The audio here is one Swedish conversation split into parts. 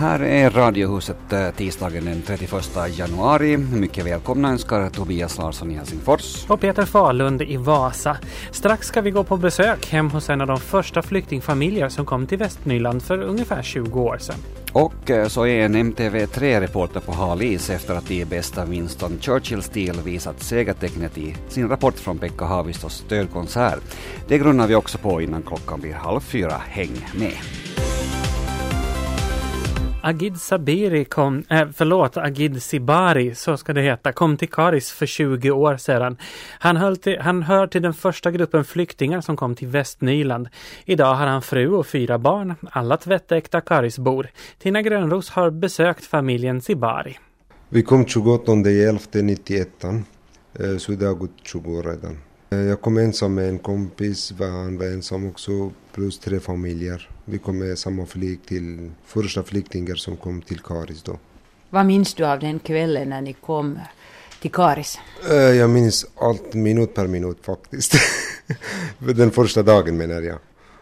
Här är Radiohuset eh, tisdagen den 31 januari. Mycket välkomna önskar Tobias Larsson i Helsingfors. Och Peter Falund i Vasa. Strax ska vi gå på besök hem hos en av de första flyktingfamiljer som kom till Västnyland för ungefär 20 år sedan. Och eh, så är en MTV3-reporter på halis efter att i bästa Winston Churchill-stil visat segertecknet i sin rapport från Pekka Haavistos stödkonsert. Det grunnar vi också på innan klockan blir halv fyra. Häng med! Agid Sabiri kom, äh, förlåt, Agid Sibari, så ska det heta, kom till Karis för 20 år sedan. Han, höll till, han hör till den första gruppen flyktingar som kom till Västnyland. Idag har han fru och fyra barn, alla tvättäkta Karisbor. Tina Grönros har besökt familjen Sibari. Vi kom 28 11 91 så det har gått 20 år redan. Eh, jag kom ensam med en kompis, han var ensam också, plus tre familjer. Vi kom med samma flyg till första flyktingar som kom till Karis då. Vad minns du av den kvällen när ni kom till Karis? Eh, jag minns allt minut per minut faktiskt. den första dagen menar jag.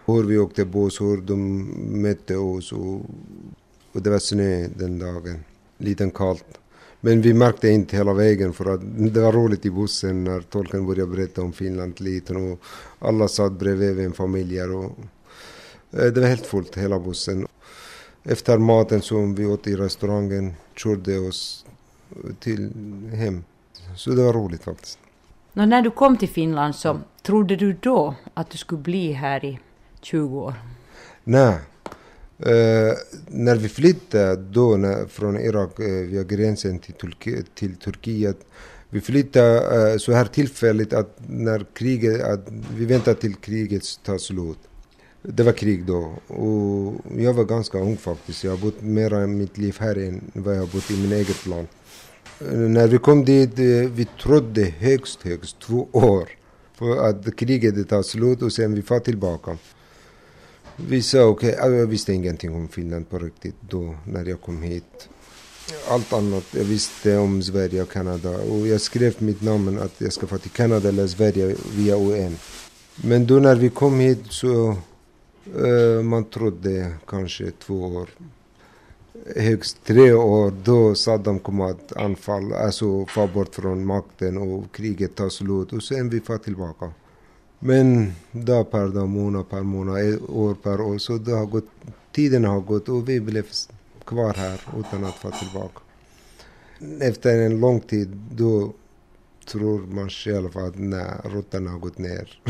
Hur vi åkte buss, hur de mötte oss och, och det var snö den dagen. Lite kallt. Men vi märkte inte hela vägen för att det var roligt i bussen när tolken började berätta om Finland lite och alla satt bredvid en familj och eh, det var helt fullt hela bussen. Efter maten som vi åt i restaurangen körde oss till hem. Så det var roligt faktiskt. Nå, när du kom till Finland så trodde du då att du skulle bli här i 20 år? Nej, Uh, när vi flyttade då när, från Irak uh, via gränsen till, Turki till Turkiet. Vi flyttade uh, så här tillfälligt att när kriget, att vi väntade till kriget tar slut. Det var krig då och jag var ganska ung faktiskt. Jag har bott mer i mitt liv här än vad jag har bott i min eget land. När vi kom dit, vi trodde högst, högst två år för att kriget tar slut och sen vi far tillbaka. Vi sa okej, okay, jag visste ingenting om Finland på riktigt då när jag kom hit. Allt annat, jag visste om Sverige och Kanada och jag skrev mitt namn att jag ska få till Kanada eller Sverige via UN. Men då när vi kom hit så uh, man trodde kanske två år. Högst tre år, då Saddam kom att anfalla, alltså få bort från makten och kriget tar slut och sen vi får tillbaka. Men dag per dag, månad per månad, år per år. Så det har gått, tiden har gått och vi blev kvar här utan att få tillbaka. Efter en lång tid då tror man själv att nej, rötterna har gått ner.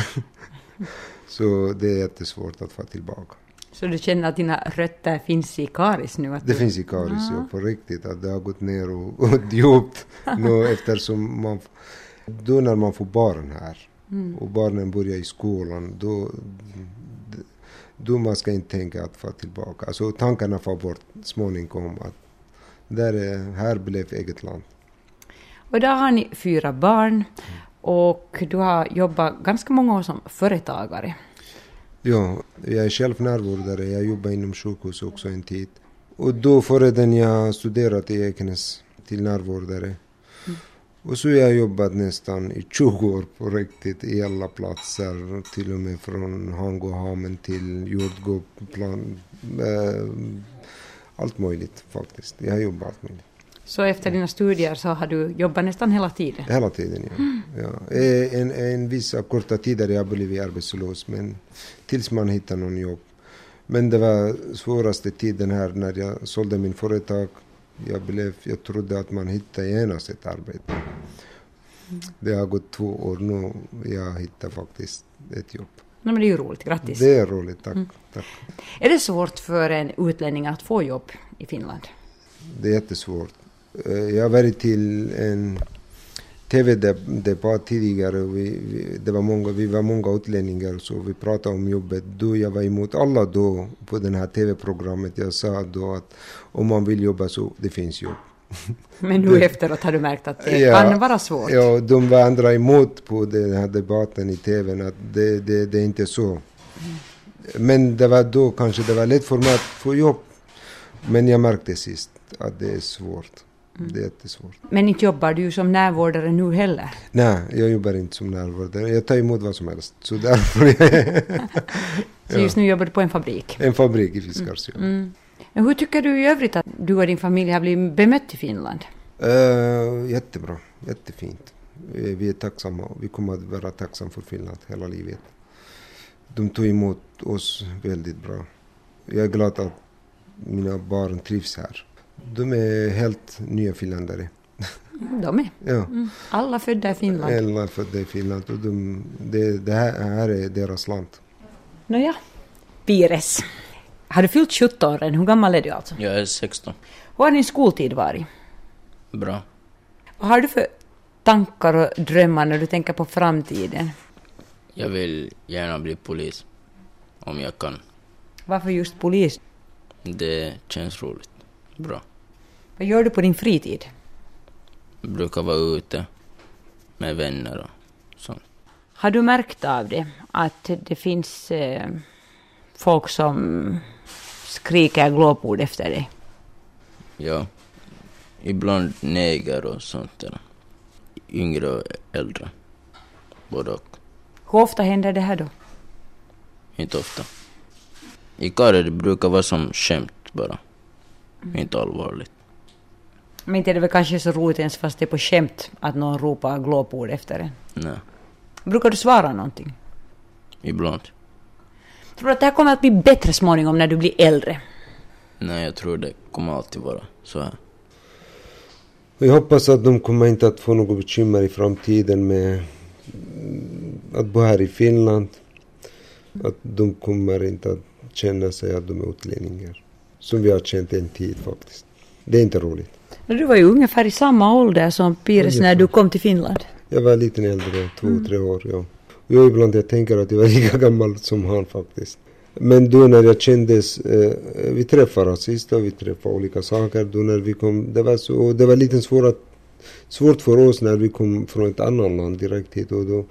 så det är jättesvårt att få tillbaka. Så du känner att dina rötter finns i Karis nu? Att det du... finns i Karis, ja, på riktigt. Att det har gått ner och, och djupt nu eftersom man... Då när man får barn här mm. och barnen börjar i skolan, då, då man ska inte tänka att få tillbaka. Alltså tankarna får bort småningom att där är, här blev eget land. Och idag har ni fyra barn och du har jobbat ganska många år som företagare. Ja, jag är själv närvårdare. Jag jobbar inom sjukhus också en tid. Och då före den jag studerat i Ekenäs till närvårdare. Och så har jag jobbat nästan i 20 år på riktigt i alla platser. Till och med från Hangohamen till jordgubbsplan. Äh, allt möjligt faktiskt. Jag har jobbat allt möjligt. Så efter dina studier så har du jobbat nästan hela tiden? Hela tiden, ja. Mm. ja. Eh, en, en vissa korta tider jag blivit arbetslös, men tills man hittar någon jobb. Men det var svåraste tiden här när jag sålde min företag jag, blev, jag trodde att man hittade genast ett arbete. Det har gått två år nu. Jag hittade faktiskt ett jobb. Nej, men det är ju roligt, grattis. Det är roligt, tack, mm. tack. Är det svårt för en utlänning att få jobb i Finland? Det är jättesvårt. Eh, jag har varit till en tv-debatt tidigare. Vi, vi, det var många, vi var många utlänningar så vi pratade om jobbet. Då jag var emot alla då på det här tv-programmet. Jag sa då att om man vill jobba så det finns jobb. Men nu efteråt har du märkt att det Ja. kan vara svårt. Ja, de var andra emot på den här debatten i tvn att det, det, det är inte så. Men det var då kanske det var lätt för mig att få jobb. Men jag märkte sist att det är svårt. Det är jättesvårt. Men inte jobbar du som närvårdare nu heller. Nej, jag jobbar inte som närvårdare. Jag tar emot vad som helst. Så därför är Så just nu jobbar du på en fabrik. en fabrik i Fiskarsö. Mm. Men hur tycker du i övrigt att du och din familj har blivit bemött i Finland? Uh, jättebra, jättefint. Eh, Vi är tacksamma. Vi kommer att vara tacksamma för Finland hela livet. De tog emot oss väldigt bra. Jag är glad att mina barn trivs här. De är helt nya finländare. De är. Ja, Mm. Alla födda i Finland. alla födda i Finland och de, det, det här, är deras land. Nåja. Pires. Har du fyllt 17 än? Hur gammal är du alltså? Jag är 16. Hur har din skoltid varit? Bra. Vad har du för tankar och drömmar när du tänker på framtiden? Jag vill gärna bli polis. Om jag kan. Varför just polis? Det känns roligt. Bra. Vad gör du på din fritid? Brukar vara ute med vänner och sånt. Har du märkt av det att det finns eh, folk som skriker glåpord efter dig? Ja. Ibland neger och sånt där. Yngre och äldre. Både och. Hur ofta händer det här då? Inte ofta. I Kare det brukar vara som skämt bara. Inte allvarligt. Men inte är det väl kanske så roligt ens fast det är på skämt att någon ropar glåpord efter en? Nej. Brukar du svara någonting? Ibland. Tror du att det här kommer att bli bättre småningom när du blir äldre? Nej, jag tror det kommer alltid vara så här. Jag hoppas att de kommer inte att få något bekymmer i framtiden med mm, att bo här i Finland. Att de kommer inte att känna sig att de är utlänningar. Som vi har känt en tid faktiskt. Det är inte roligt. Men Du var ju ungefär i samma ålder som Pires när Ungefär. du kom till Finland. Jag var lite äldre, två, tre år. Ja. Jag ibland jag tänker att jag var lika gammal som han faktiskt. Men då när jag kändes, eh, vi träffade rasister, vi träffade olika saker. Då när vi kom, det var så, och det var lite svårt, svårt för oss när vi kom från ett annat land direkt hit. Och då,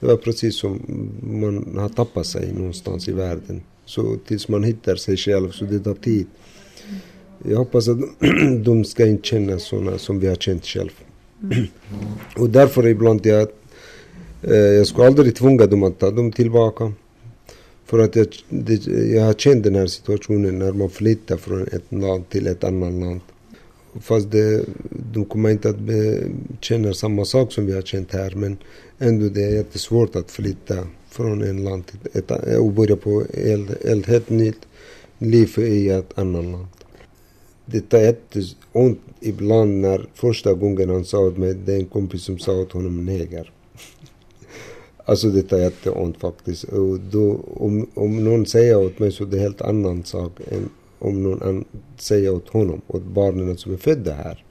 det var precis som man har tappat sig någonstans i världen. Så tills man hittar sig själv, så det tar tid. Jag hoppas att de ska inte känna sådana som vi har känt själv. Och därför ibland jag, eh, jag skulle aldrig tvunga dem att ta dem tillbaka. För att jag, det, jag har känt den här situationen när man flyttar från ett land till ett annat land. Fast det, de kommer inte att be, känna samma sak som vi har känt här men ändå det är jättesvårt att flytta från en land till ett och börja på ett, ett helt nytt liv i ett annat land. Det tar jätteont ibland när första gången han sa åt mig, det är en kompis som sa åt honom neger. Alltså det tar jätteont faktiskt. Och då, om, om någon säger åt mig så är det en helt annan sak än om någon an, säger åt honom, åt barnen som är födda här.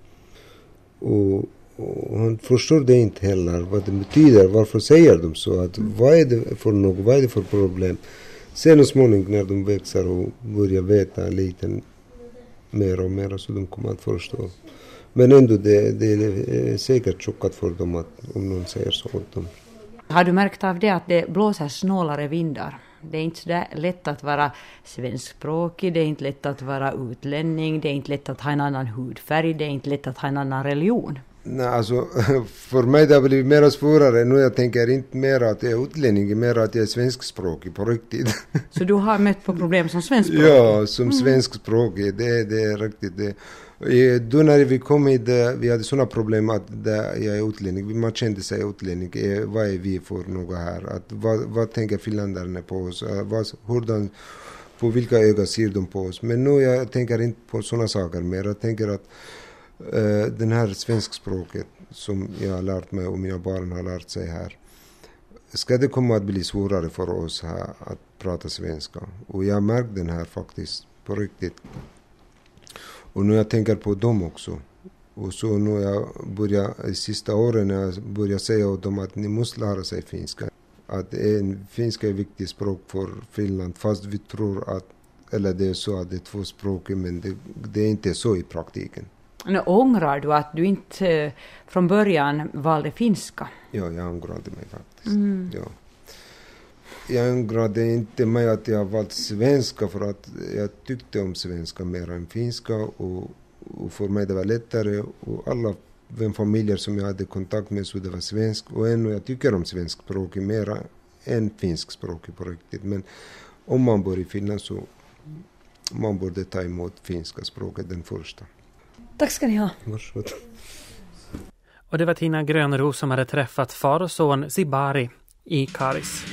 Och, och han förstår det inte heller, vad det betyder. Varför säger de så? Att, vad är det för något? Vad är det för problem? Sen och småningom när de växer och börjar veta lite mer och mer så de kommer att förstå. Men ändå, det, det är säkert chockat för dem att, om någon säger så åt dem. Har du märkt av det att det blåser snålare vindar? Det är inte så lätt att vara svenskspråkig, det är inte lätt att vara utlänning, det är inte lätt att ha en annan hudfärg, det är inte lätt att ha en annan religion. Nej, alltså, för mig det har blivit mer svårare nu. Jag tänker inte mer att jag är utlänning, mer att jag är svenskspråkig på riktigt. Så du har mött på problem som svenskspråkig? ja, som svenskspråkig, det, det är riktigt det. Då när vi kom hit, vi hade sådana problem att jag är utlänning. Man kände sig utlänning. Eh, vad är vi för något här? Att, vad, vad tänker finländarna på oss? Eh, vad, hur de, på vilka ögon ser de på oss? Men nu jag tänker inte på sådana saker mer. Jag tänker att uh, den här svenskspråket som jag har lärt mig och mina barn har lärt sig här. Ska det komma att bli svårare för oss här att prata svenska? Och jag märkte den här faktiskt på riktigt. Och nu jag tänker på dem också. Och så nu jag börjar, de sista åren när jag börjar säga åt dem att ni måste lära sig finska. Att en, finska är ett viktigt språk för Finland fast vi tror att, eller det är så att det är två språk men det, det är inte så i praktiken. Nu ångrar du att du inte eh, från början valde finska? Ja, jag ångrade mig faktiskt. Ja. Jag ångrade inte mig att jag valt svenska för att jag tyckte om svenska mer än finska och, och för mig det var lättare och alla vänfamiljer som jag hade kontakt med så det var svensk och ännu jag tycker om svenskspråkig mer än finskspråkig på riktigt men om man bor i Finland så man borde ta emot finska språket den första. Tack ska ni ha. Varsågod. Och det var Tina Grönros som hade träffat far och son Zibari i Karis.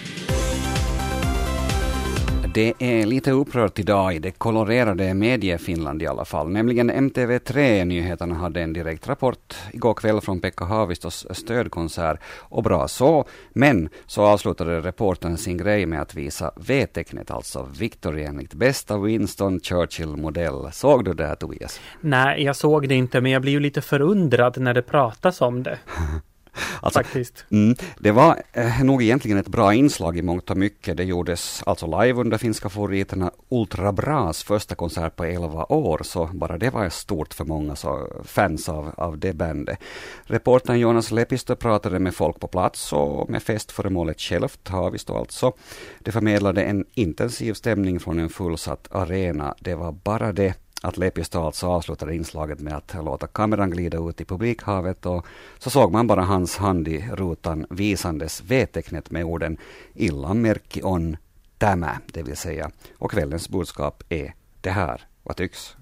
Det är lite upprört idag i det kolorerade mediefinland i alla fall. Nämligen MTV3 Nyheterna hade en direkt rapport igår kväll från Pekka Haavistos stödkonsert. Och bra så. Men så avslutade reportern sin grej med att visa V-tecknet, alltså Victory enligt bästa Winston Churchill-modell. Såg du det här Tobias? Nej, jag såg det inte, men jag blir ju lite förundrad när det pratas om det. Alltså, Faktiskt. Mm, det var eh, nog egentligen ett bra inslag i mångt och mycket. Det gjordes alltså live under finska favoriterna Ultra Bras första konsert på 11 år, så bara det var stort för många så fans av, av det bandet. Reportern Jonas Lepistö pratade med folk på plats och med festföremålet självt, Haavisto alltså. Det förmedlade en intensiv stämning från en fullsatt arena. Det var bara det att Lepistö alltså avslutade inslaget med att låta kameran glida ut i publikhavet och så såg man bara hans hand i rutan visandes V-tecknet med orden illa merkki on tämä, det vill säga. Och kvällens budskap är det här. Vad tycks?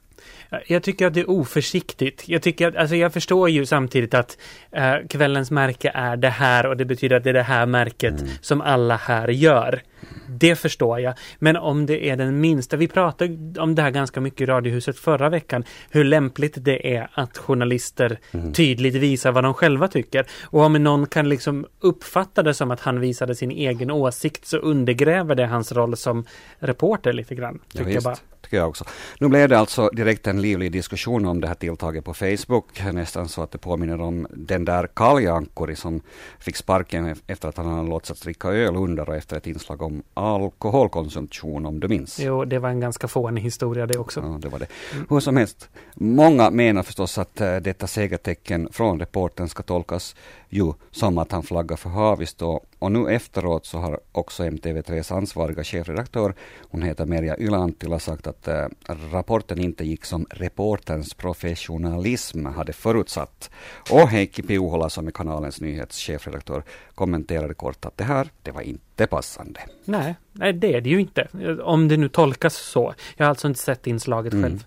Jag tycker att det är oförsiktigt. Jag, tycker att, alltså jag förstår ju samtidigt att eh, kvällens märke är det här och det betyder att det är det här märket Mm. som alla här gör. Det förstår jag. Men om det är den minsta, vi pratade om det här ganska mycket i Radiohuset förra veckan, hur lämpligt det är att journalister Mm. tydligt visar vad de själva tycker. Och om någon kan liksom uppfatta det som att han visade sin egen åsikt så undergräver det hans roll som reporter lite grann. Ja, Tycker jag bara. tycker jag också. Nu blev det alltså direkt en livlig diskussion om det här tilltaget på Facebook, nästan så att det påminner om den där Kalle Ankkuri som fick sparken efter att han hade låtsats dricka öl under och efter ett inslag om alkoholkonsumtion, om du minns. Jo, det var en ganska fånig historia det också. Ja, det var det. Hur som helst, många menar förstås att eh, detta segertecken från reporten ska tolkas ju som att han flaggar för Haavisto. Och nu efteråt så har också MTV3s ansvariga chefredaktör, hon heter Merja Ylä-Anttila, sagt att eh, rapporten inte gick som reporterns professionalism hade förutsatt. Och Heikki Piuhola, som är kanalens nyhetschefredaktör, kommenterade kort att det här, det var inte passande. Nej, nej, det är det ju inte. Om det nu tolkas så. Jag har alltså inte sett inslaget Mm. själv.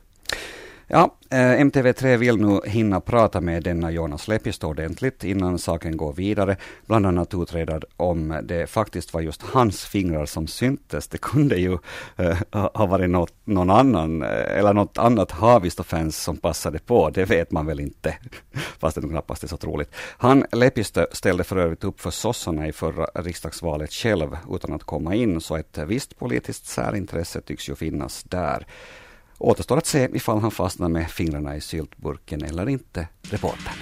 Ja, eh, MTV3 vill nu hinna prata med denna Jonas Lepistö ordentligt innan saken går vidare. Bland annat utreda om det faktiskt var just hans fingrar som syntes. Det kunde ju eh, ha varit något, någon annan, eh, eller något annat Haavisto-fans som passade på. Det vet man väl inte, fast det knappast är så troligt. Han, Lepistö, ställde för övrigt upp för sossarna i förra riksdagsvalet själv utan att komma in, så ett visst politiskt särintresse tycks ju finnas där. Återstår att se ifall han fastnar med fingrarna i syltburken eller inte, reportern.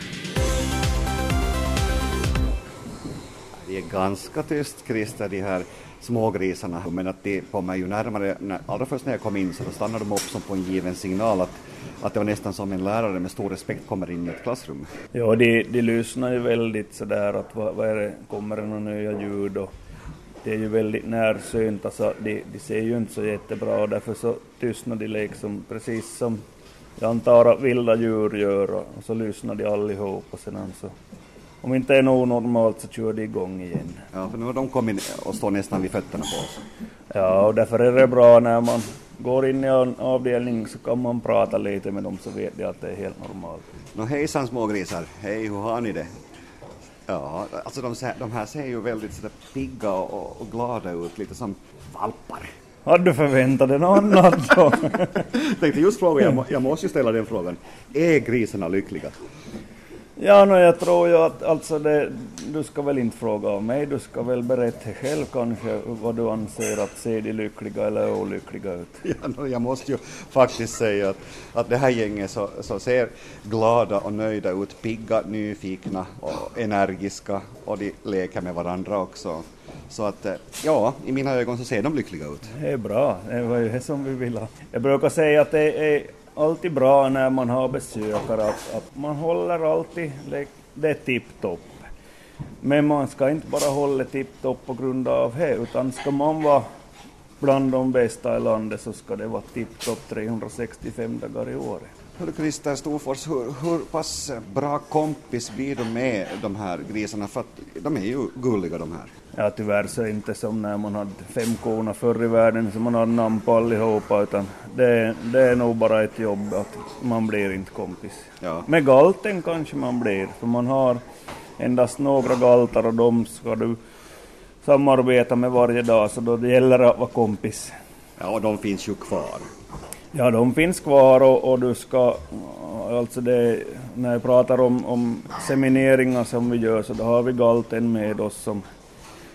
Det är ganska tyst, Christer, de här smågrisarna, men att de kommer ju närmare. När, allra först när jag kom in så då stannade de upp som på en given signal att, att det var nästan som en lärare med stor respekt kommer in i ett klassrum. Ja, de, de lyssnar ju väldigt sådär att vad, vad är det, kommer det några nya ljud och det är ju väldigt närsynt, alltså de, de ser ju inte så jättebra och därför så tystnar de liksom precis som jag antar att vilda djur gör och, och så lyssnar de allihop och sedan så om inte är något normalt så kör de igång igen. Ja, för nu har de kommit och står nästan vid fötterna på oss. Ja, och därför är det bra när man går in i en avdelning så kan man prata lite med dem så vet de att det är helt normalt. Nå hejsan smågrisar, hej hur har ni det? Ja, alltså de, de här ser ju väldigt sådär pigga och, och glada ut, lite som valpar. Hade du förväntat dig något annat då? Tänkte just fråga, jag, må, jag måste ju ställa den frågan. Är grisarna lyckliga? Ja, no, jag tror ju att alltså det, du ska väl inte fråga om mig, du ska väl berätta själv kanske vad du anser att ser de lyckliga eller olyckliga ut. Ja, nå, jag måste ju faktiskt säga att, att det här gänget så, så ser glada och nöjda ut, pigga, nyfikna och energiska och de leker med varandra också. Så att eh, ja, i mina ögon så ser de lyckliga ut. Det är bra, det var ju det som vi ville ha. Jag brukar säga att det är alltid bra när man har besökare att, att man håller alltid det tipptopp. Men man ska inte bara hålla tipptopp på grund av det, utan ska man vara bland de bästa i landet så ska det vara tipptopp 365 dagar i året. Hörru Christer Storfors, hur, hur pass bra kompis blir du med de här grisarna? För att de är ju gulliga de här. Ja tyvärr så är det inte som när man hade fem korna förr i världen som man hade namn på allihopa utan det, det är nog bara ett jobb att man blir inte kompis. Ja. Med galten kanske man blir för man har endast några galtar och de ska du samarbeta med varje dag så då det gäller att vara kompis. Ja och de finns ju kvar. Ja, de finns kvar och, och du ska, alltså det, när jag pratar om, om semineringar som vi gör så då har vi galten med oss som,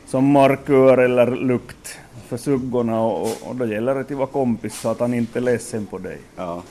som markör eller lukt för suggorna och, och då gäller det att vara kompis så att han inte är ledsen på dig. Ja.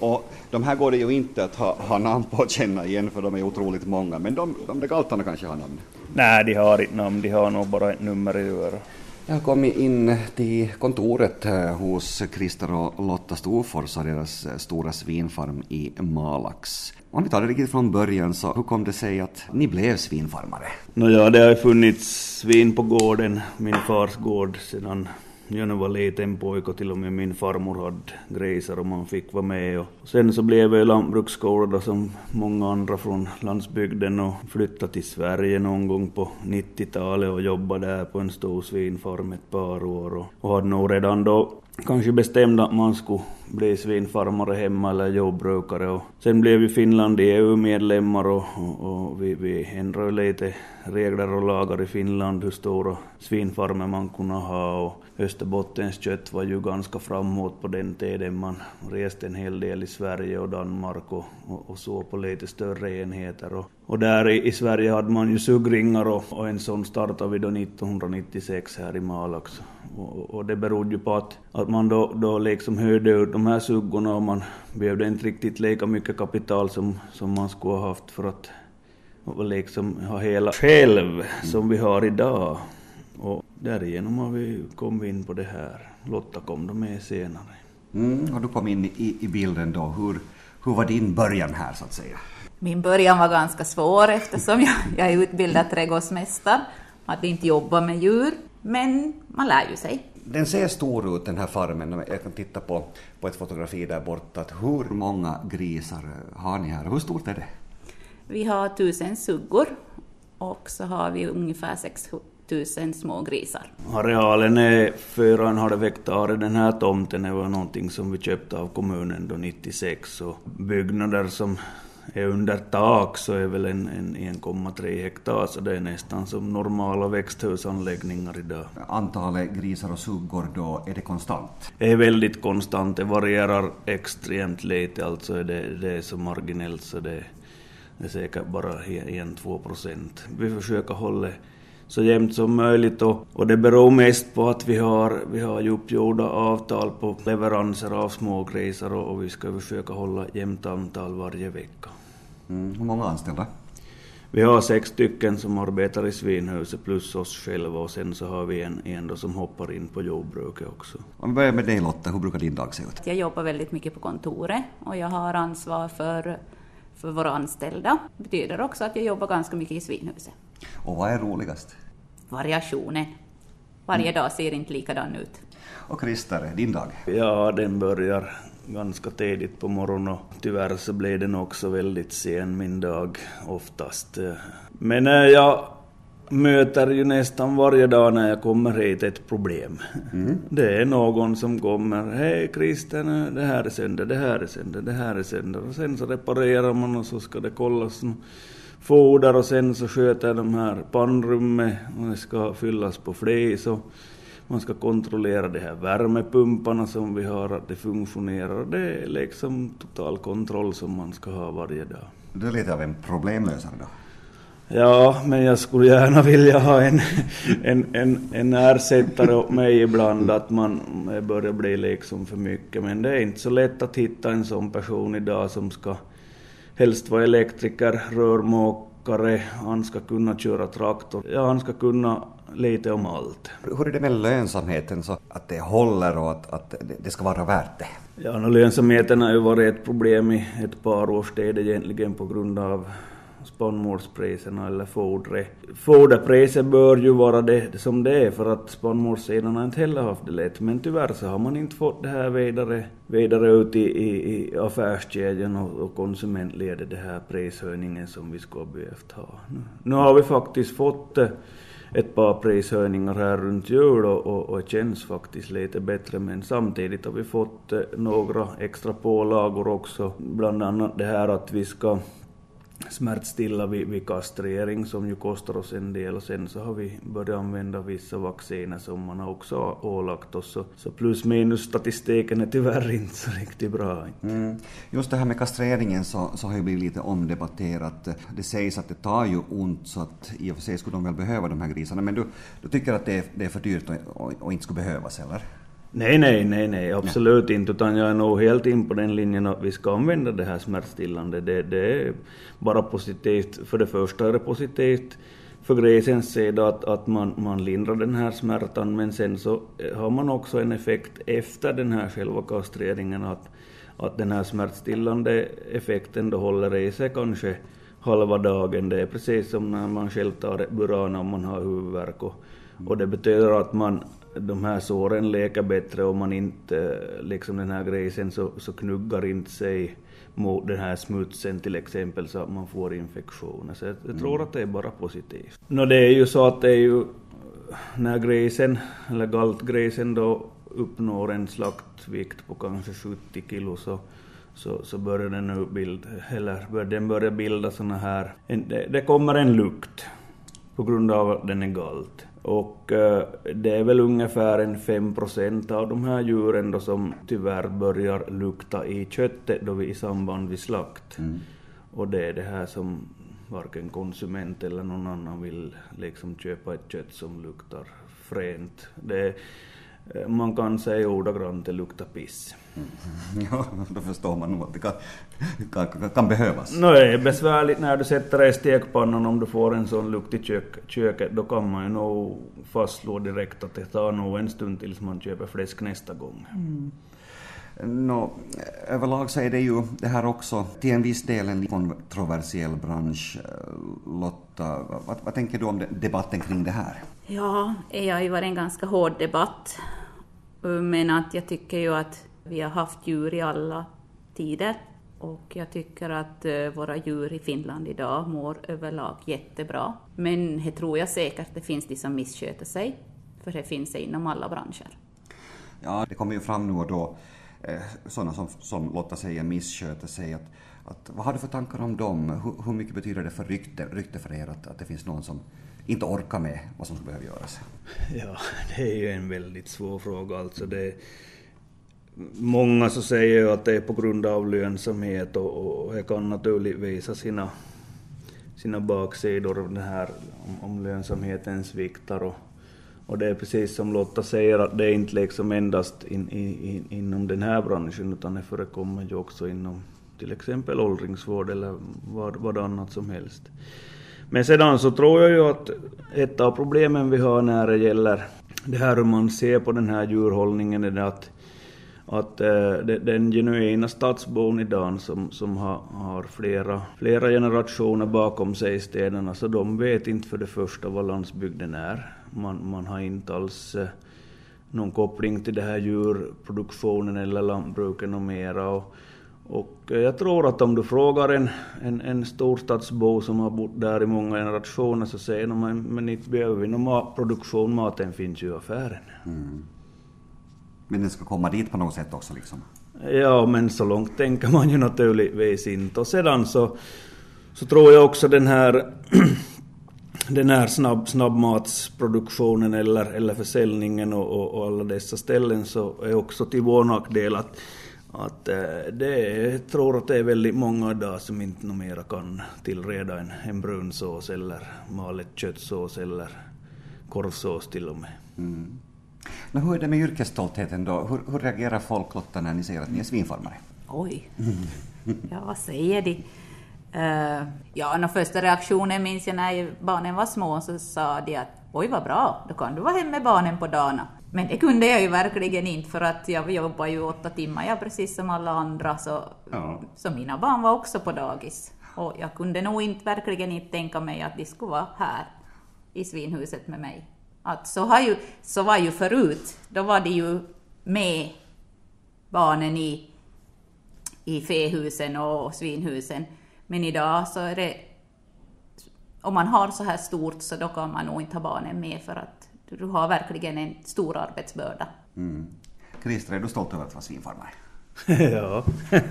Och de här går det ju inte att ha, ha namn på att känna igen för de är otroligt många, men de, de där galtarna kanske har namn? Nej, de har inte namn, de har nog bara ett nummer i örat. Jag har kommit in till kontoret eh, hos Christer och Lotta Storfors och deras eh, stora svinfarm i Malax. Om vi tar det riktigt från början, så hur kom det sig att ni blev svinfarmare? Nåja, det har funnits svin på gården, min fars gård, sedan jag var liten pojke och till och med min farmor hade grisar och man fick vara med. Och sen så blev jag lantbruksskola som många andra från landsbygden och flyttade till Sverige någon gång på 90-talet och jobbade där på en stor svinfarm ett par år och, och hade nog redan då kanske bestämt att man skulle bli svinfarmare hemma eller jordbrukare. Och sen blev ju Finland EU-medlemmar och, och, och, vi, vi ändrade lite regler och lagar i Finland hur stora svinfarmer man kunde ha. Och Österbottens kött var ju ganska framåt på den tiden. Man reste en hel del i Sverige och Danmark och, och, och så på lite större enheter. Och, och där i, i, Sverige hade man ju suggringar och, och en sån startade vi då 1996 här i Malax. Och, och det berodde ju på att, att man då, då liksom hörde ut de här suggorna och man behövde inte riktigt lika mycket kapital som, som man skulle ha haft för att liksom ha hela själv som vi har idag. Och därigenom har vi kommit in på det här. Lotta kom då med senare. Mm, och du kom in i, i bilden då. Hur, hur var din början här så att säga? Min början var ganska svår eftersom jag, jag är utbildad trädgårdsmästare. Hade inte jobbat med djur, men man lär ju sig. Den ser stor ut den här farmen. Jag kan titta på, på ett fotografi där borta. Hur många grisar har ni här? Hur stort är det? Vi har tusen suggor och så har vi ungefär 6 tusen små grisar. Arealen är 4,5 hektar. Den här tomten var någonting som vi köpte av kommunen då 96 och byggnader som är under tak så är väl en, en 1,3 hektar så det är nästan som normala växthusanläggningar idag. Antalet grisar och suggor då, är det konstant? Det är väldigt konstant, det varierar extremt lite, alltså är det, det är så marginellt så det, det är säkert bara 1-2 procent. Vi försöker hålla så jämnt som möjligt och, och det beror mest på att vi har, vi har uppgjorda avtal på leveranser av smågrisar och, och vi ska försöka hålla jämnt antal varje vecka. Mm, hur många anställda? Vi har sex stycken som arbetar i svinhuset plus oss själva och sen så har vi en, en då som hoppar in på jordbruket också. Om vi börjar med dig Lotta, hur brukar din dag se ut? Jag jobbar väldigt mycket på kontoret och jag har ansvar för, för våra anställda. Det betyder också att jag jobbar ganska mycket i svinhuset. Och vad är roligast? Variationen. Varje dag ser inte likadan ut. Och Christer, din dag? Ja, den börjar ganska tidigt på morgonen och tyvärr så blir den också väldigt sen min dag oftast. Men jag möter ju nästan varje dag när jag kommer hit ett problem. Mm. Det är någon som kommer, hej Christer, det här är sönder, det här är sönder, det här är sönder. Och sen så reparerar man och så ska det kollas foder och sen så sköter de här pannrummet och det ska fyllas på flis och man ska kontrollera de här värmepumparna som vi har, att det funktionerar. Det är liksom total kontroll som man ska ha varje dag. Du är lite av en problemlösare då? Ja, men jag skulle gärna vilja ha en, en, en, en ersättare åt mig ibland, att man börjar bli liksom för mycket. Men det är inte så lätt att hitta en sån person idag som ska helst vara elektriker, rörmokare, han ska kunna köra traktor. Ja, han ska kunna lite om allt. Hur är det med lönsamheten, så att det håller och att, att det ska vara värt det? Ja, no, lönsamheten har ju varit ett problem i ett par års tid egentligen på grund av spannmålspriserna eller fodret. Foderpriset bör ju vara det som det är för att spannmålssidan har inte heller haft det lätt. Men tyvärr så har man inte fått det här vidare, vidare ut i, i, i affärskedjan och, och konsumentledet, den här prishöjningen som vi skulle behövt ha. Nu, nu har vi faktiskt fått eh, ett par prishöjningar här runt jul och, och, och känns faktiskt lite bättre men samtidigt har vi fått eh, några extra pålagor också. Bland annat det här att vi ska smärtstilla vid, vid kastrering som ju kostar oss en del och sen så har vi börjat använda vissa vacciner som man också har ålagt oss. Så, så plus minus statistiken är tyvärr inte så riktigt bra. Mm. Just det här med kastreringen så, så har ju blivit lite omdebatterat. Det sägs att det tar ju ont så att i och för sig skulle de väl behöva de här grisarna men du, du tycker att det är, det är för dyrt och, och, och inte skulle behövas eller? Nej, nej, nej, nej, absolut inte. Utan jag är nog helt in på den linjen att vi ska använda det här smärtstillande. Det, det är bara positivt. För det första är det positivt för grisens sida att, att man, man lindrar den här smärtan, men sen så har man också en effekt efter den här själva kastreringen att, att den här smärtstillande effekten då håller i sig kanske halva dagen. Det är precis som när man själv tar Burana om man har huvudvärk. Och, och det betyder att man de här såren läker bättre om man inte, liksom den här grisen så, så knuggar inte sig mot den här smutsen till exempel så att man får infektioner. Så jag, jag tror mm. att det är bara positivt. Nå det är ju så att det är ju när grisen, eller galtgrisen då uppnår en slaktvikt på kanske 70 kilo så, så, så börjar den nu bilda, eller bör, den börjar bilda såna här, en, det, det kommer en lukt på grund av att den är galt. Och eh, det är väl ungefär en 5 procent av de här djuren då som tyvärr börjar lukta i köttet då vi i samband med slakt. Mm. Och det är det här som varken konsument eller någon annan vill liksom köpa ett kött som luktar fränt. Det, man kan säga ordagrant det luktar piss. Mm. Ja, då förstår man nog att det kan, kan, kan behövas. No, det är besvärligt när du sätter det i stekpannan om du får en sån lukt i kök, köket. Då kan man ju nog fastslå direkt att det tar nog en stund tills man köper fläsk nästa gång. Mm. No, överlag så är det ju det här också till en viss del en kontroversiell bransch. Lotta, vad, vad tänker du om debatten kring det här? Ja, det har ju varit en ganska hård debatt. Men att jag tycker ju att vi har haft djur i alla tider och jag tycker att eh, våra djur i Finland idag mår överlag jättebra. Men det tror jag säkert det finns de som missköter sig, för det finns det inom alla branscher. Ja, det kommer ju fram nu och då eh, sådana som, som Lotta säger missköter sig. Att, att, vad har du för tankar om dem? Hur, hur mycket betyder det för rykte, rykte för er att, att det finns någon som inte orkar med vad som skulle behöva göras? Ja, det är ju en väldigt svår fråga. Alltså det, många så säger ju att det är på grund av lönsamhet och, och det kan naturligtvis ha sina, sina baksidor det här om, om lönsamheten sviktar. Och, och det är precis som Lotta säger att det är inte liksom endast in, in, inom den här branschen utan det förekommer ju också inom till exempel åldringsvård eller vad, vad annat som helst. Men sedan så tror jag ju att ett av problemen vi har när det gäller det här hur man ser på den här djurhållningen är det att, att äh, den genuina stadsbon idag som, som har, har flera, flera generationer bakom sig i städerna, så de vet inte för det första vad landsbygden är. Man, man har inte alls äh, någon koppling till det här djurproduktionen eller lantbruken och mera. Och, och eh, jag tror att om du frågar en, en, en storstadsbo som har bott där i många generationer så säger de men, inte behöver vi någon matproduktion, maten finns ju i affären. Mm. Men den ska komma dit på något sätt också liksom? Ja, men så långt tänker man ju naturligtvis inte. Och sedan så, så tror jag också den här den här snabb, snabbmatsproduktionen eller, eller försäljningen och, och, och alla dessa ställen så är också till vår nackdel att att eh, det tror att det är väldigt många idag som inte numera kan tillreda en, en brunsås eller malet köttsås eller korvsås till och med. Mm. Men hur är det med yrkesstoltheten då? Hur, hur reagerar folk Lotta när ni säger att ni är svinfarmare? Oj, ja vad säger de? Uh, ja, den första reaktionen minns jag när barnen var små så sa de att oj vad bra, då kan du vara hemma med barnen på dagarna. Men det kunde jag ju verkligen inte för att jag jobbar ju åtta timmar, jag precis som alla andra, så, Ja. så mina barn var också på dagis. Och jag kunde nog inte, verkligen inte tänka mig att de skulle vara här i svinhuset med mig. Att så, har ju, så var ju förut, då var de ju med barnen i, i fähusen och svinhusen. Men idag så är det, om man har så här stort så då kan man nog inte ha barnen med för att du har verkligen en stor arbetsbörda. Christer, är du stolt över att vara svinfarmare? ja.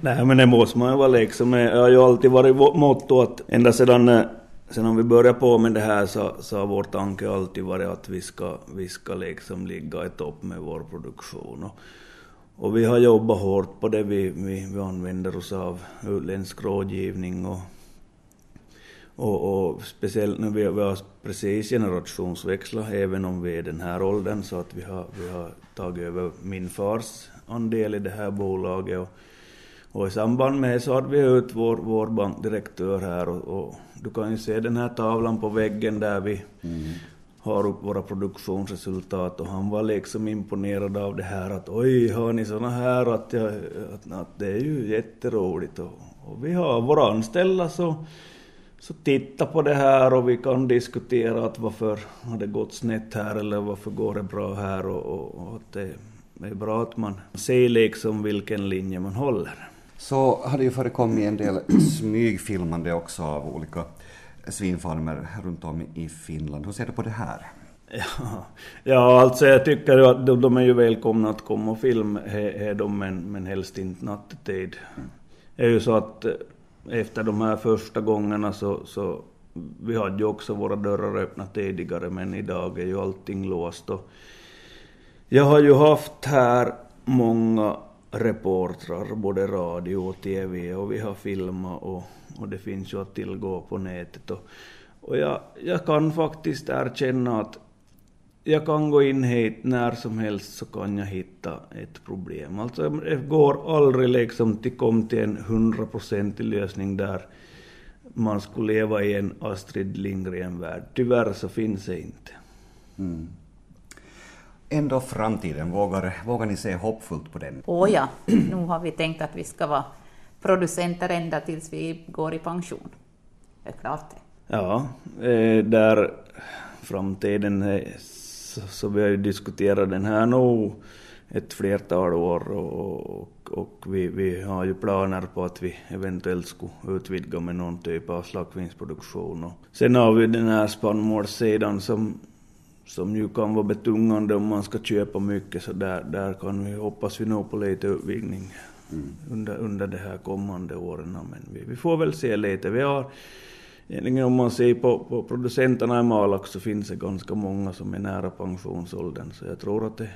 Nej men det måste man ju vara liksom. Jag har ju alltid varit motto att ända sedan, eh, sedan vi började på med det här så, så har vår tanke alltid varit att vi ska, vi ska liksom ligga i topp med vår produktion. Och, och vi har jobbat hårt på det. Vi, vi, vi använder oss av utländsk rådgivning och, och, och speciellt när vi, vi har precis generationsväxlat, även om vi är den här åldern, så att vi har, vi har tagit över min fars andel i det här bolaget. Och, och i samband med så hade vi ut vår, vår bankdirektör här och, och du kan ju se den här tavlan på väggen där vi har upp våra produktionsresultat och han var liksom imponerad av det här att oj, har ni såna här att, jag, att, att det är ju jätteroligt och, och vi har våra anställda så så titta på det här och vi kan diskutera att varför har det gått snett här eller varför går det bra här och, och, och att det är bra att man ser liksom vilken linje man håller. Så har det ju förekommit en del smygfilmande också av olika svinfarmer runt om i Finland. Hur ser du på det här? Ja, ja alltså jag tycker att de, de är ju välkomna att komma och filma, he, he de, men, men helst inte nattetid. Det är ju så att efter de här första gångerna så, så vi hade ju också våra dörrar öppna tidigare men idag är ju allting låst. Och jag har ju haft här många reportrar, både radio och TV och vi har filmat och, och det finns ju att tillgå på nätet. Och, och jag, jag kan faktiskt erkänna att jag kan gå in hit när som helst så kan jag hitta ett problem. Alltså det går aldrig liksom till kom till en hundraprocentig lösning där man skulle leva i en Astrid Lindgren-värld. Tyvärr så finns det inte. Ändå framtiden, vågar, vågar ni se hoppfullt på den? Åh ja, nu har vi tänkt att vi ska vara producenter ända tills vi går i pension. Det är klart det. Ja, eh, där framtiden är, så, så vi har ju diskuterat den här nog ett flertal år och, och, och vi, vi har ju planer på att vi eventuellt skulle utvidga med någon typ av slaktsvinsproduktion. Och sen har vi den här spannmålssidan som, som ju kan vara betungande om man ska köpa mycket så där, där kan vi, hoppas vi nog på lite utvidgning under, under de här kommande åren. Men vi, vi får väl se lite. Vi har Egentligen om man ser på, på producenterna i Malax så finns det ganska många som är nära pensionsåldern så jag tror att det,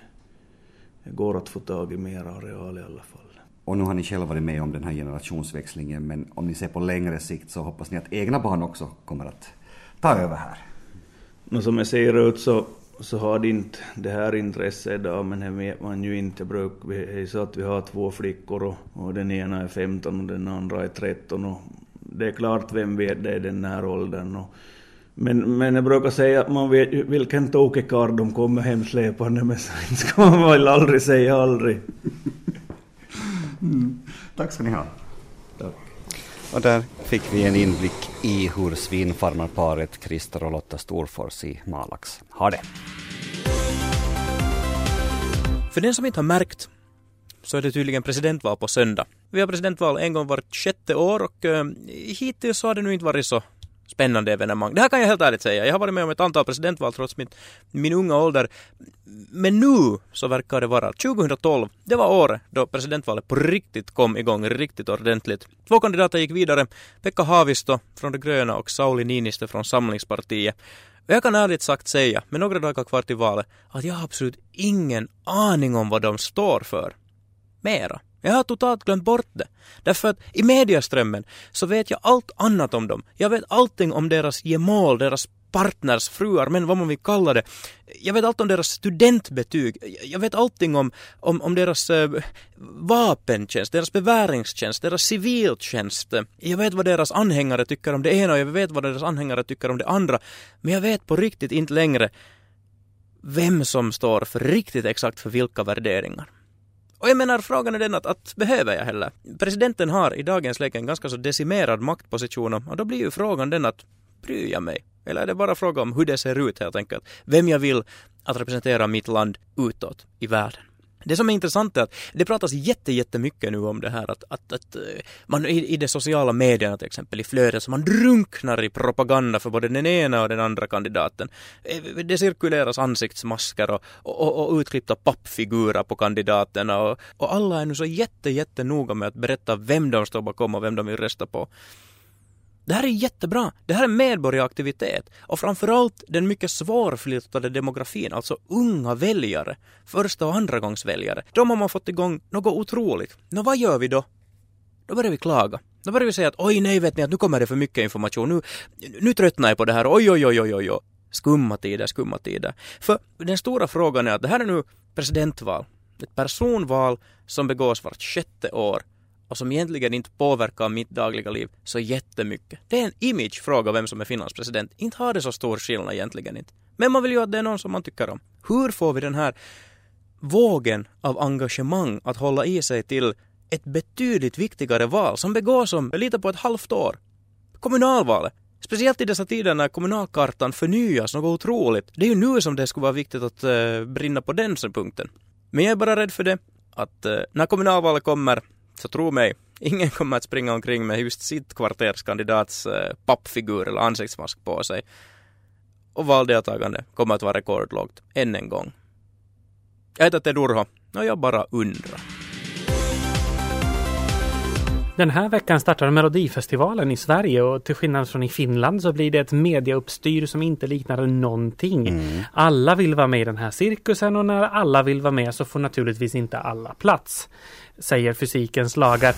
det går att få tag i mer areal i alla fall. Och nu har ni själva varit med om den här generationsväxlingen, men om ni ser på längre sikt så hoppas ni att egna barn också kommer att ta över här. Och som jag ser ut så, så har det inte det här intresset idag, men det vet man ju inte. Bruk, vi är så att vi har två flickor och, och den ena är 15 och den andra är 13 och det är klart, vem vet det i den här åldern. Och, men, men jag brukar säga att man vet vilken tokig karl de kommer hem släpande med, så inte ska man väl aldrig säga aldrig. Tack ska ni ha. Tack. Och där fick vi en inblick i hur svinfarmarparet Christer och Lotta Storfors i Malax har det. För den som inte har märkt så är det tydligen presidentval på söndag. Vi har presidentval en gång vart sjätte år och eh, hittills så har det nu inte varit så spännande evenemang. Det här kan jag helt ärligt säga. Jag har varit med om ett antal presidentval trots min, min unga ålder. Men nu så verkar det vara 2012. Det var året då presidentvalet på riktigt kom igång riktigt ordentligt. Två kandidater gick vidare. Pekka Haavisto från De gröna och Sauli Niinistö från Samlingspartiet. Och jag kan ärligt sagt säga, med några dagar kvar till valet, att jag har absolut ingen aning om vad de står för. Mera. Jag har totalt glömt bort det. Därför att i mediaströmmen så vet jag allt annat om dem. Jag vet allting om deras gemål, deras partners, fruar, men vad man vill kalla det. Jag vet allt om deras studentbetyg. Jag vet allting om, om, om deras eh, äh, vapentjänst, deras beväringstjänst, deras civiltjänst. Jag vet vad deras anhängare tycker om det ena och jag vet vad deras anhängare tycker om det andra. Men jag vet på riktigt inte längre vem som står för riktigt exakt för vilka värderingar. Och jag menar, frågan är den att, att behöver jag heller? Presidenten har i dagens läge en ganska så decimerad maktposition och då blir ju frågan den att bryr jag mig? Eller är det bara fråga om hur det ser ut helt enkelt? Vem jag vill att representera mitt land utåt i världen? Det som är intressant är att det pratas jättemycket nu om det här att, att, att eh, man i, i de sociala medierna till exempel i flödet så man drunknar i propaganda för både den ena och den andra kandidaten. Eh, det cirkuleras ansiktsmasker och, och, och utklippta pappfigurer på kandidaterna och, och alla är nu så jätte, jättenoga med att berätta vem de står bakom och vem de vill rösta på. Det här är jättebra. Det här är medborgaraktivitet och framförallt den mycket svårflyttade demografin, alltså unga väljare, första och andra gångs väljare. De har man fått igång något otroligt. Nå, vad gör vi då? Då börjar vi klaga. Då börjar vi säga att oj nej vet ni att nu kommer det för mycket information. Nu, nu tröttnar jag på det här. Oj oj oj oj oj. oj. Skumma tider, skumma tider. För den stora frågan är att det här är nu presidentval. Ett personval som begås vart sjätte år och som egentligen inte påverkar mitt dagliga liv så jättemycket. Det är en imagefråga vem som är Finlands president. Inte har det så stor skillnad egentligen inte. Men man vill ju att det är någon som man tycker om. Hur får vi den här vågen av engagemang att hålla i sig till ett betydligt viktigare val som begås om lite på ett halvt år? Kommunalvalet. Speciellt i dessa tider när kommunalkartan förnyas något otroligt. Det är ju nu som det skulle vara viktigt att uh, brinna på den punkten. Men jag är bara rädd för det att uh, när kommunalvalet kommer så tro mig, ingen kommer att springa omkring med just sitt kvarterskandidats eh, pappfigur eller ansiktsmask på sig. Och valdeltagande kommer att vara rekordlågt, än en gång. Jag heter Ted Urho och jag bara undrar. Den här veckan startar Melodifestivalen i Sverige och till skillnad från i Finland så blir det ett mediauppstyr som inte liknar någonting. Mm. Alla vill vara med i den här cirkusen och när alla vill vara med så får naturligtvis inte alla plats. Säger fysikens lagar.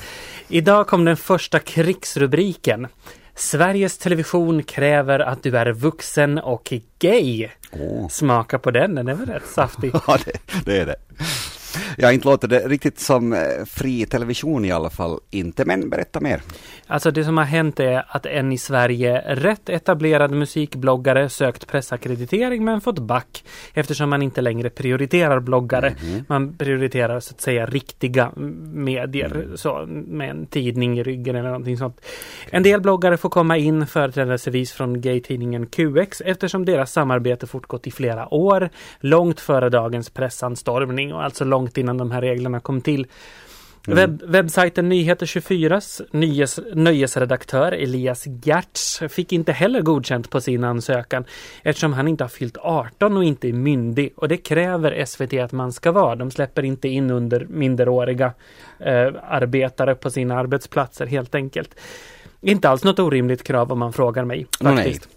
Idag kom den första krigsrubriken. Sveriges Television kräver att du är vuxen och gay. Oh. Smaka på den, den är väl rätt saftig? ja, det, det är det. Ja, inte låter det riktigt som eh, fri television i alla fall. Inte, men berätta mer. Alltså det som har hänt är att en i Sverige rätt etablerad musikbloggare sökt pressackreditering men fått back eftersom man inte längre prioriterar bloggare. Mm. Man prioriterar så att säga riktiga medier mm. så, med en tidning i ryggen eller någonting sånt. En del bloggare får komma in företrädelsevis från gaytidningen QX eftersom deras samarbete fortgått i flera år, långt före dagens pressanstormning och alltså långt långt innan de här reglerna kom till. Mm. Webb, webbsajten Nyheter 24s nyhes, nöjesredaktör Elias Gertz fick inte heller godkänt på sin ansökan eftersom han inte har fyllt 18 och inte är myndig och det kräver SVT att man ska vara. De släpper inte in under minderåriga eh, arbetare på sina arbetsplatser helt enkelt. Inte alls något orimligt krav om man frågar mig. Faktiskt. Nej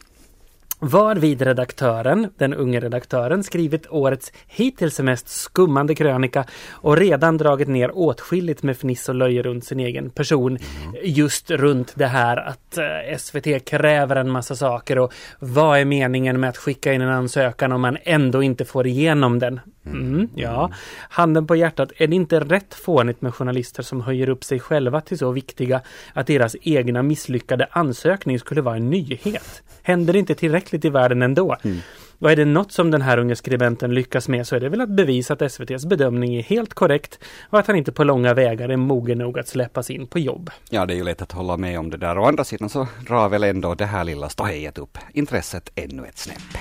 var vid redaktören, den unge redaktören, skrivit årets hittills mest skummande krönika och redan dragit ner åtskilligt med fniss och löje runt sin egen person. Just runt det här att eh, SVT kräver en massa saker och vad är meningen med att skicka in en ansökan om man ändå inte får igenom den? Mm, ja, handen på hjärtat, är det inte rätt fånigt med journalister som höjer upp sig själva till så viktiga att deras egna misslyckade ansökning skulle vara en nyhet? Händer det inte tillräckligt i världen ändå? Mm. Och är det något som den här unge skribenten lyckas med så är det väl att bevisa att SVTs bedömning är helt korrekt och att han inte på långa vägar är mogen nog att släppas in på jobb. Ja, det är ju lätt att hålla med om det där. Å andra sidan så drar väl ändå det här lilla ståhejet upp intresset ännu ett snäpp.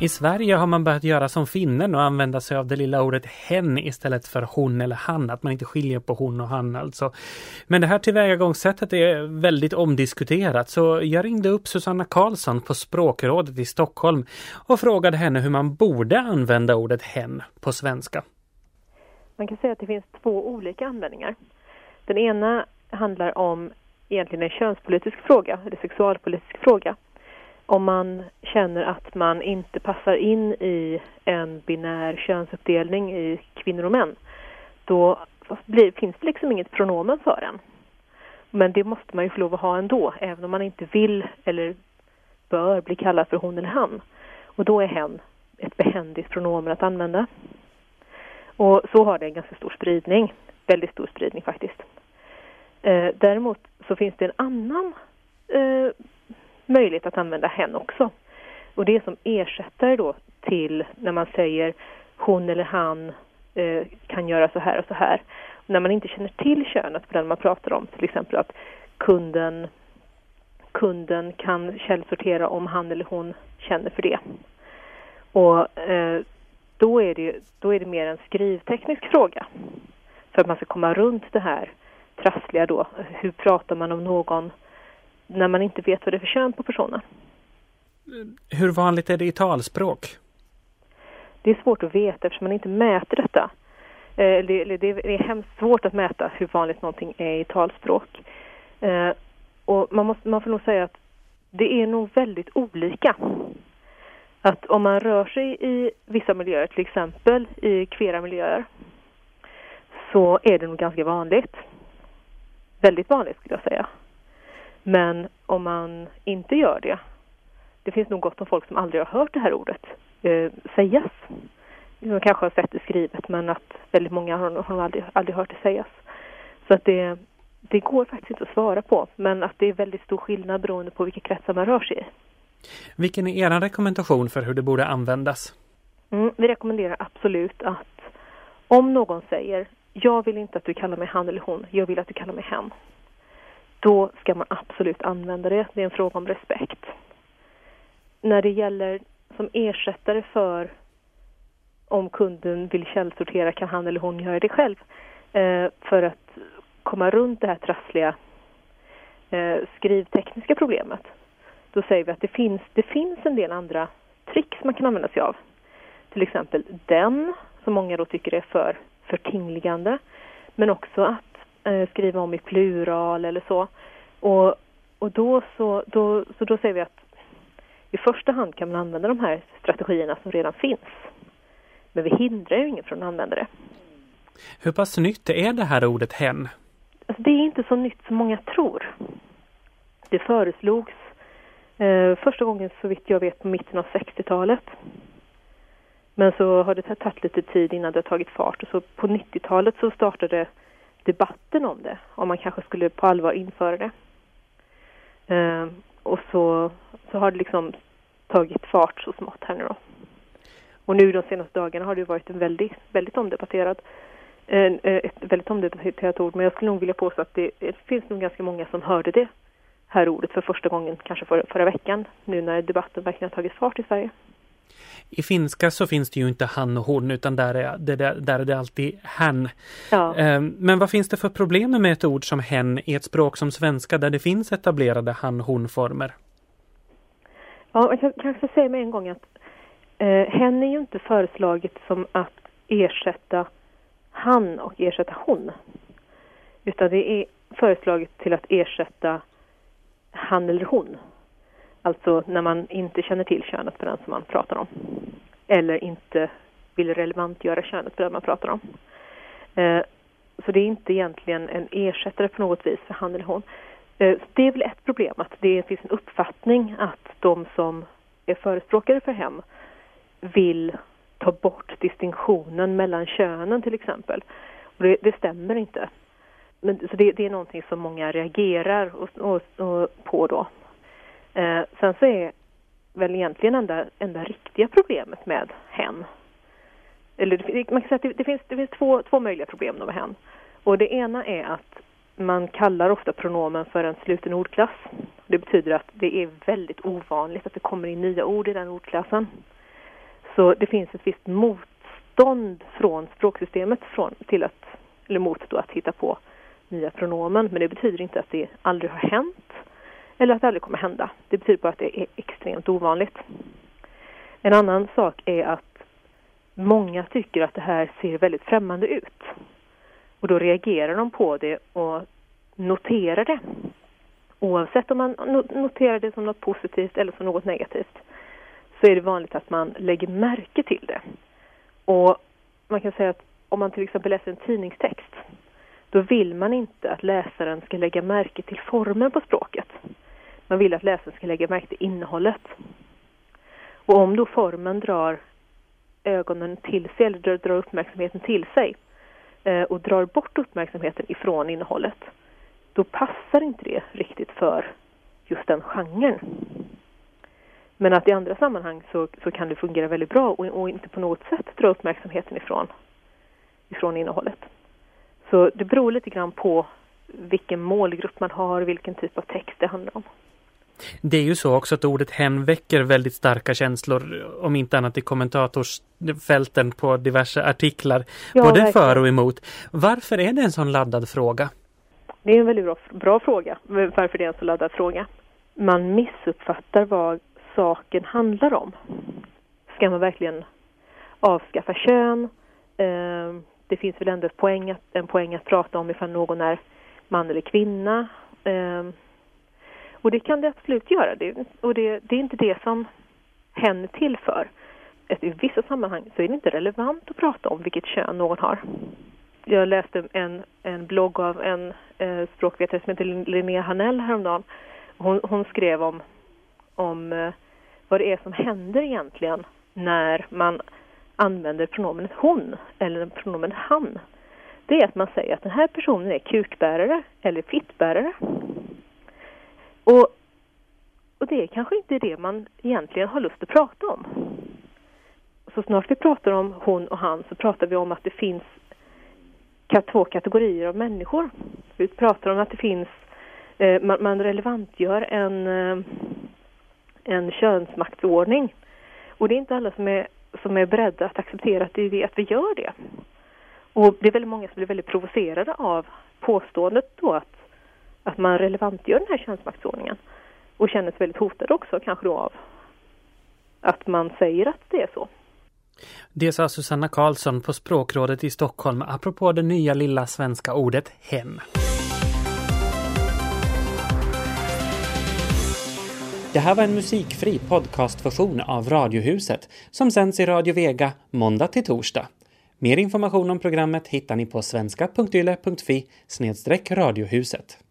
I Sverige har man börjat göra som finnen och använda sig av det lilla ordet hen istället för hon eller han, att man inte skiljer på hon och han alltså. Men det här tillvägagångssättet är väldigt omdiskuterat så jag ringde upp Susanna Karlsson på Språkrådet i Stockholm och frågade henne hur man borde använda ordet hen på svenska. Man kan säga att det finns två olika användningar. Den ena handlar om egentligen en könspolitisk fråga, eller sexualpolitisk fråga om man känner att man inte passar in i en binär könsuppdelning i kvinnor och män, då blir, finns det liksom inget pronomen för en. Men det måste man ju få lov att ha ändå, även om man inte vill eller bör bli kallad för hon eller han. Och då är hen ett behändigt pronomen att använda. Och så har det en ganska stor spridning, väldigt stor spridning faktiskt. Eh, däremot så finns det en annan eh, möjlighet att använda hen också. Och det är som ersättare då till när man säger hon eller han eh, kan göra så här och så här. När man inte känner till könet på den man pratar om, till exempel att kunden, kunden kan källsortera om han eller hon känner för det. Och eh, då, är det, då är det mer en skrivteknisk fråga. För att man ska komma runt det här trassliga då. Hur pratar man om någon när man inte vet vad det är för kön på personen? Hur vanligt är det i talspråk? Det är svårt att veta eftersom man inte mäter detta. Eh, det, det är hemskt svårt att mäta hur vanligt någonting är i talspråk. Eh, och man, måste, man får nog säga att det är nog väldigt olika. Att om man rör sig i vissa miljöer, till exempel i kvera miljöer, så är det nog ganska vanligt. Väldigt vanligt skulle jag säga. Men om man inte gör det, det finns nog gott om folk som aldrig har hört det här ordet eh, sägas. De kanske har sett det skrivet men att väldigt många har, har aldrig, aldrig hört det sägas. Så att det, det går faktiskt inte att svara på men att det är väldigt stor skillnad beroende på vilka kretsar man rör sig i. Vilken är er rekommendation för hur det borde användas? Mm, vi rekommenderar absolut att om någon säger jag vill inte att du kallar mig han eller hon, jag vill att du kallar mig hen. Då ska man absolut använda det. Det är en fråga om respekt. När det gäller som ersättare för om kunden vill källsortera kan han eller hon göra det själv. Eh, för att komma runt det här trassliga eh, skrivtekniska problemet. Då säger vi att det finns, det finns en del andra tricks man kan använda sig av. Till exempel den, som många då tycker är för förtingligande. Men också att eh, skriva om i plural eller så. Och, och då, så, då, så då säger vi att i första hand kan man använda de här strategierna som redan finns. Men vi hindrar ju ingen från att använda det. Hur pass nytt är det här ordet hen? Alltså det är inte så nytt som många tror. Det föreslogs eh, första gången så vitt jag vet på mitten av 60-talet. Men så har det tagit lite tid innan det har tagit fart och så på 90-talet så startade debatten om det, om man kanske skulle på allvar införa det. Eh, och så, så har det liksom tagit fart så smått här nu då. Och nu de senaste dagarna har det varit en väldigt, väldigt omdebatterad en, eh, ett väldigt omdebatterat ord, men jag skulle nog vilja påstå att det, det, finns nog ganska många som hörde det här ordet för första gången, kanske för, förra veckan, nu när debatten verkligen har tagit fart i Sverige. I finska så finns det ju inte han och hon utan där är det, där, där är det alltid hen. Ja. Ehm, men vad finns det för problem med ett ord som hen i ett språk som svenska där det finns etablerade han-hon-former? Ja, jag kan kanske säga med en gång att eh, hen är ju inte föreslaget som att ersätta han och ersätta hon. Utan det är föreslaget till att ersätta han eller hon. Alltså när man inte känner till könet för den som man pratar om. Eller inte vill relevantgöra könet för den man pratar om. Eh, så det är inte egentligen en ersättare på något vis för han eller hon. Eh, det är väl ett problem att det finns en uppfattning att de som är förespråkare för hem vill ta bort distinktionen mellan könen till exempel. Och det, det stämmer inte. Men, så det, det, är någonting som många reagerar och, och, och på då. Eh, sen så är väl egentligen enda, enda riktiga problemet med hen. Eller man kan säga att det, det, finns, det finns två, två möjliga problem med hen. Och det ena är att man kallar ofta pronomen för en sluten ordklass. Det betyder att det är väldigt ovanligt att det kommer in nya ord i den ordklassen. Så det finns ett visst motstånd från språksystemet från, till att, eller mot då att hitta på nya pronomen. Men det betyder inte att det aldrig har hänt eller att det aldrig kommer hända. Det betyder bara att det är extremt ovanligt. En annan sak är att många tycker att det här ser väldigt främmande ut. Och då reagerar de på det och noterar det. Oavsett om man noterar det som något positivt eller som något negativt så är det vanligt att man lägger märke till det. Och man kan säga att om man till exempel läser en tidningstext då vill man inte att läsaren ska lägga märke till formen på språket. Man vill att läsaren ska lägga märke till innehållet. Och om då formen drar ögonen till sig eller drar uppmärksamheten till sig eh, och drar bort uppmärksamheten ifrån innehållet, då passar inte det riktigt för just den genren. Men att i andra sammanhang så, så kan det fungera väldigt bra och, och, inte på något sätt dra uppmärksamheten ifrån, ifrån innehållet. Så det beror lite grann på vilken målgrupp man har, vilken typ av text det handlar om. Det är ju så också att ordet hen väcker väldigt starka känslor, om inte annat i kommentatorsfälten på diverse artiklar, ja, både verkligen. för och emot. Varför är det en sån laddad fråga? Det är en väldigt bra, bra fråga, varför det är en så laddad fråga. Man missuppfattar vad saken handlar om. Ska man verkligen avskaffa kön? Eh, det finns väl ändå poäng att, en poäng att prata om ifall någon är man eller kvinna. Och det kan det absolut göra. Det, och det, det är inte det som hen är till för. Alltså, I vissa sammanhang så är det inte relevant att prata om vilket kön någon har. Jag läste en, en blogg av en eh, språkvetare som heter Linnea Hanell häromdagen. Hon, hon skrev om, om eh, vad det är som händer egentligen när man använder pronomenet hon eller pronomenet han. Det är att man säger att den här personen är kukbärare eller fittbärare. Och, och det är kanske inte det man egentligen har lust att prata om. Så snart vi pratar om hon och han så pratar vi om att det finns två kategorier av människor. Vi pratar om att det finns, eh, man, man relevantgör en, eh, en könsmaktsordning. Och det är inte alla som är, som är beredda att acceptera att, det, att vi gör det. Och det är väldigt många som blir väldigt provocerade av påståendet då att, att man relevantgör den här könsmaktsordningen. Och känner sig väldigt hotade också kanske då av att man säger att det är så. Det sa Susanna Karlsson på Språkrådet i Stockholm apropå det nya lilla svenska ordet hen. Det här var en musikfri podcastversion av Radiohuset som sänds i Radio Vega måndag till torsdag. Mer information om programmet hittar ni på svenska.yle.fi radiohuset.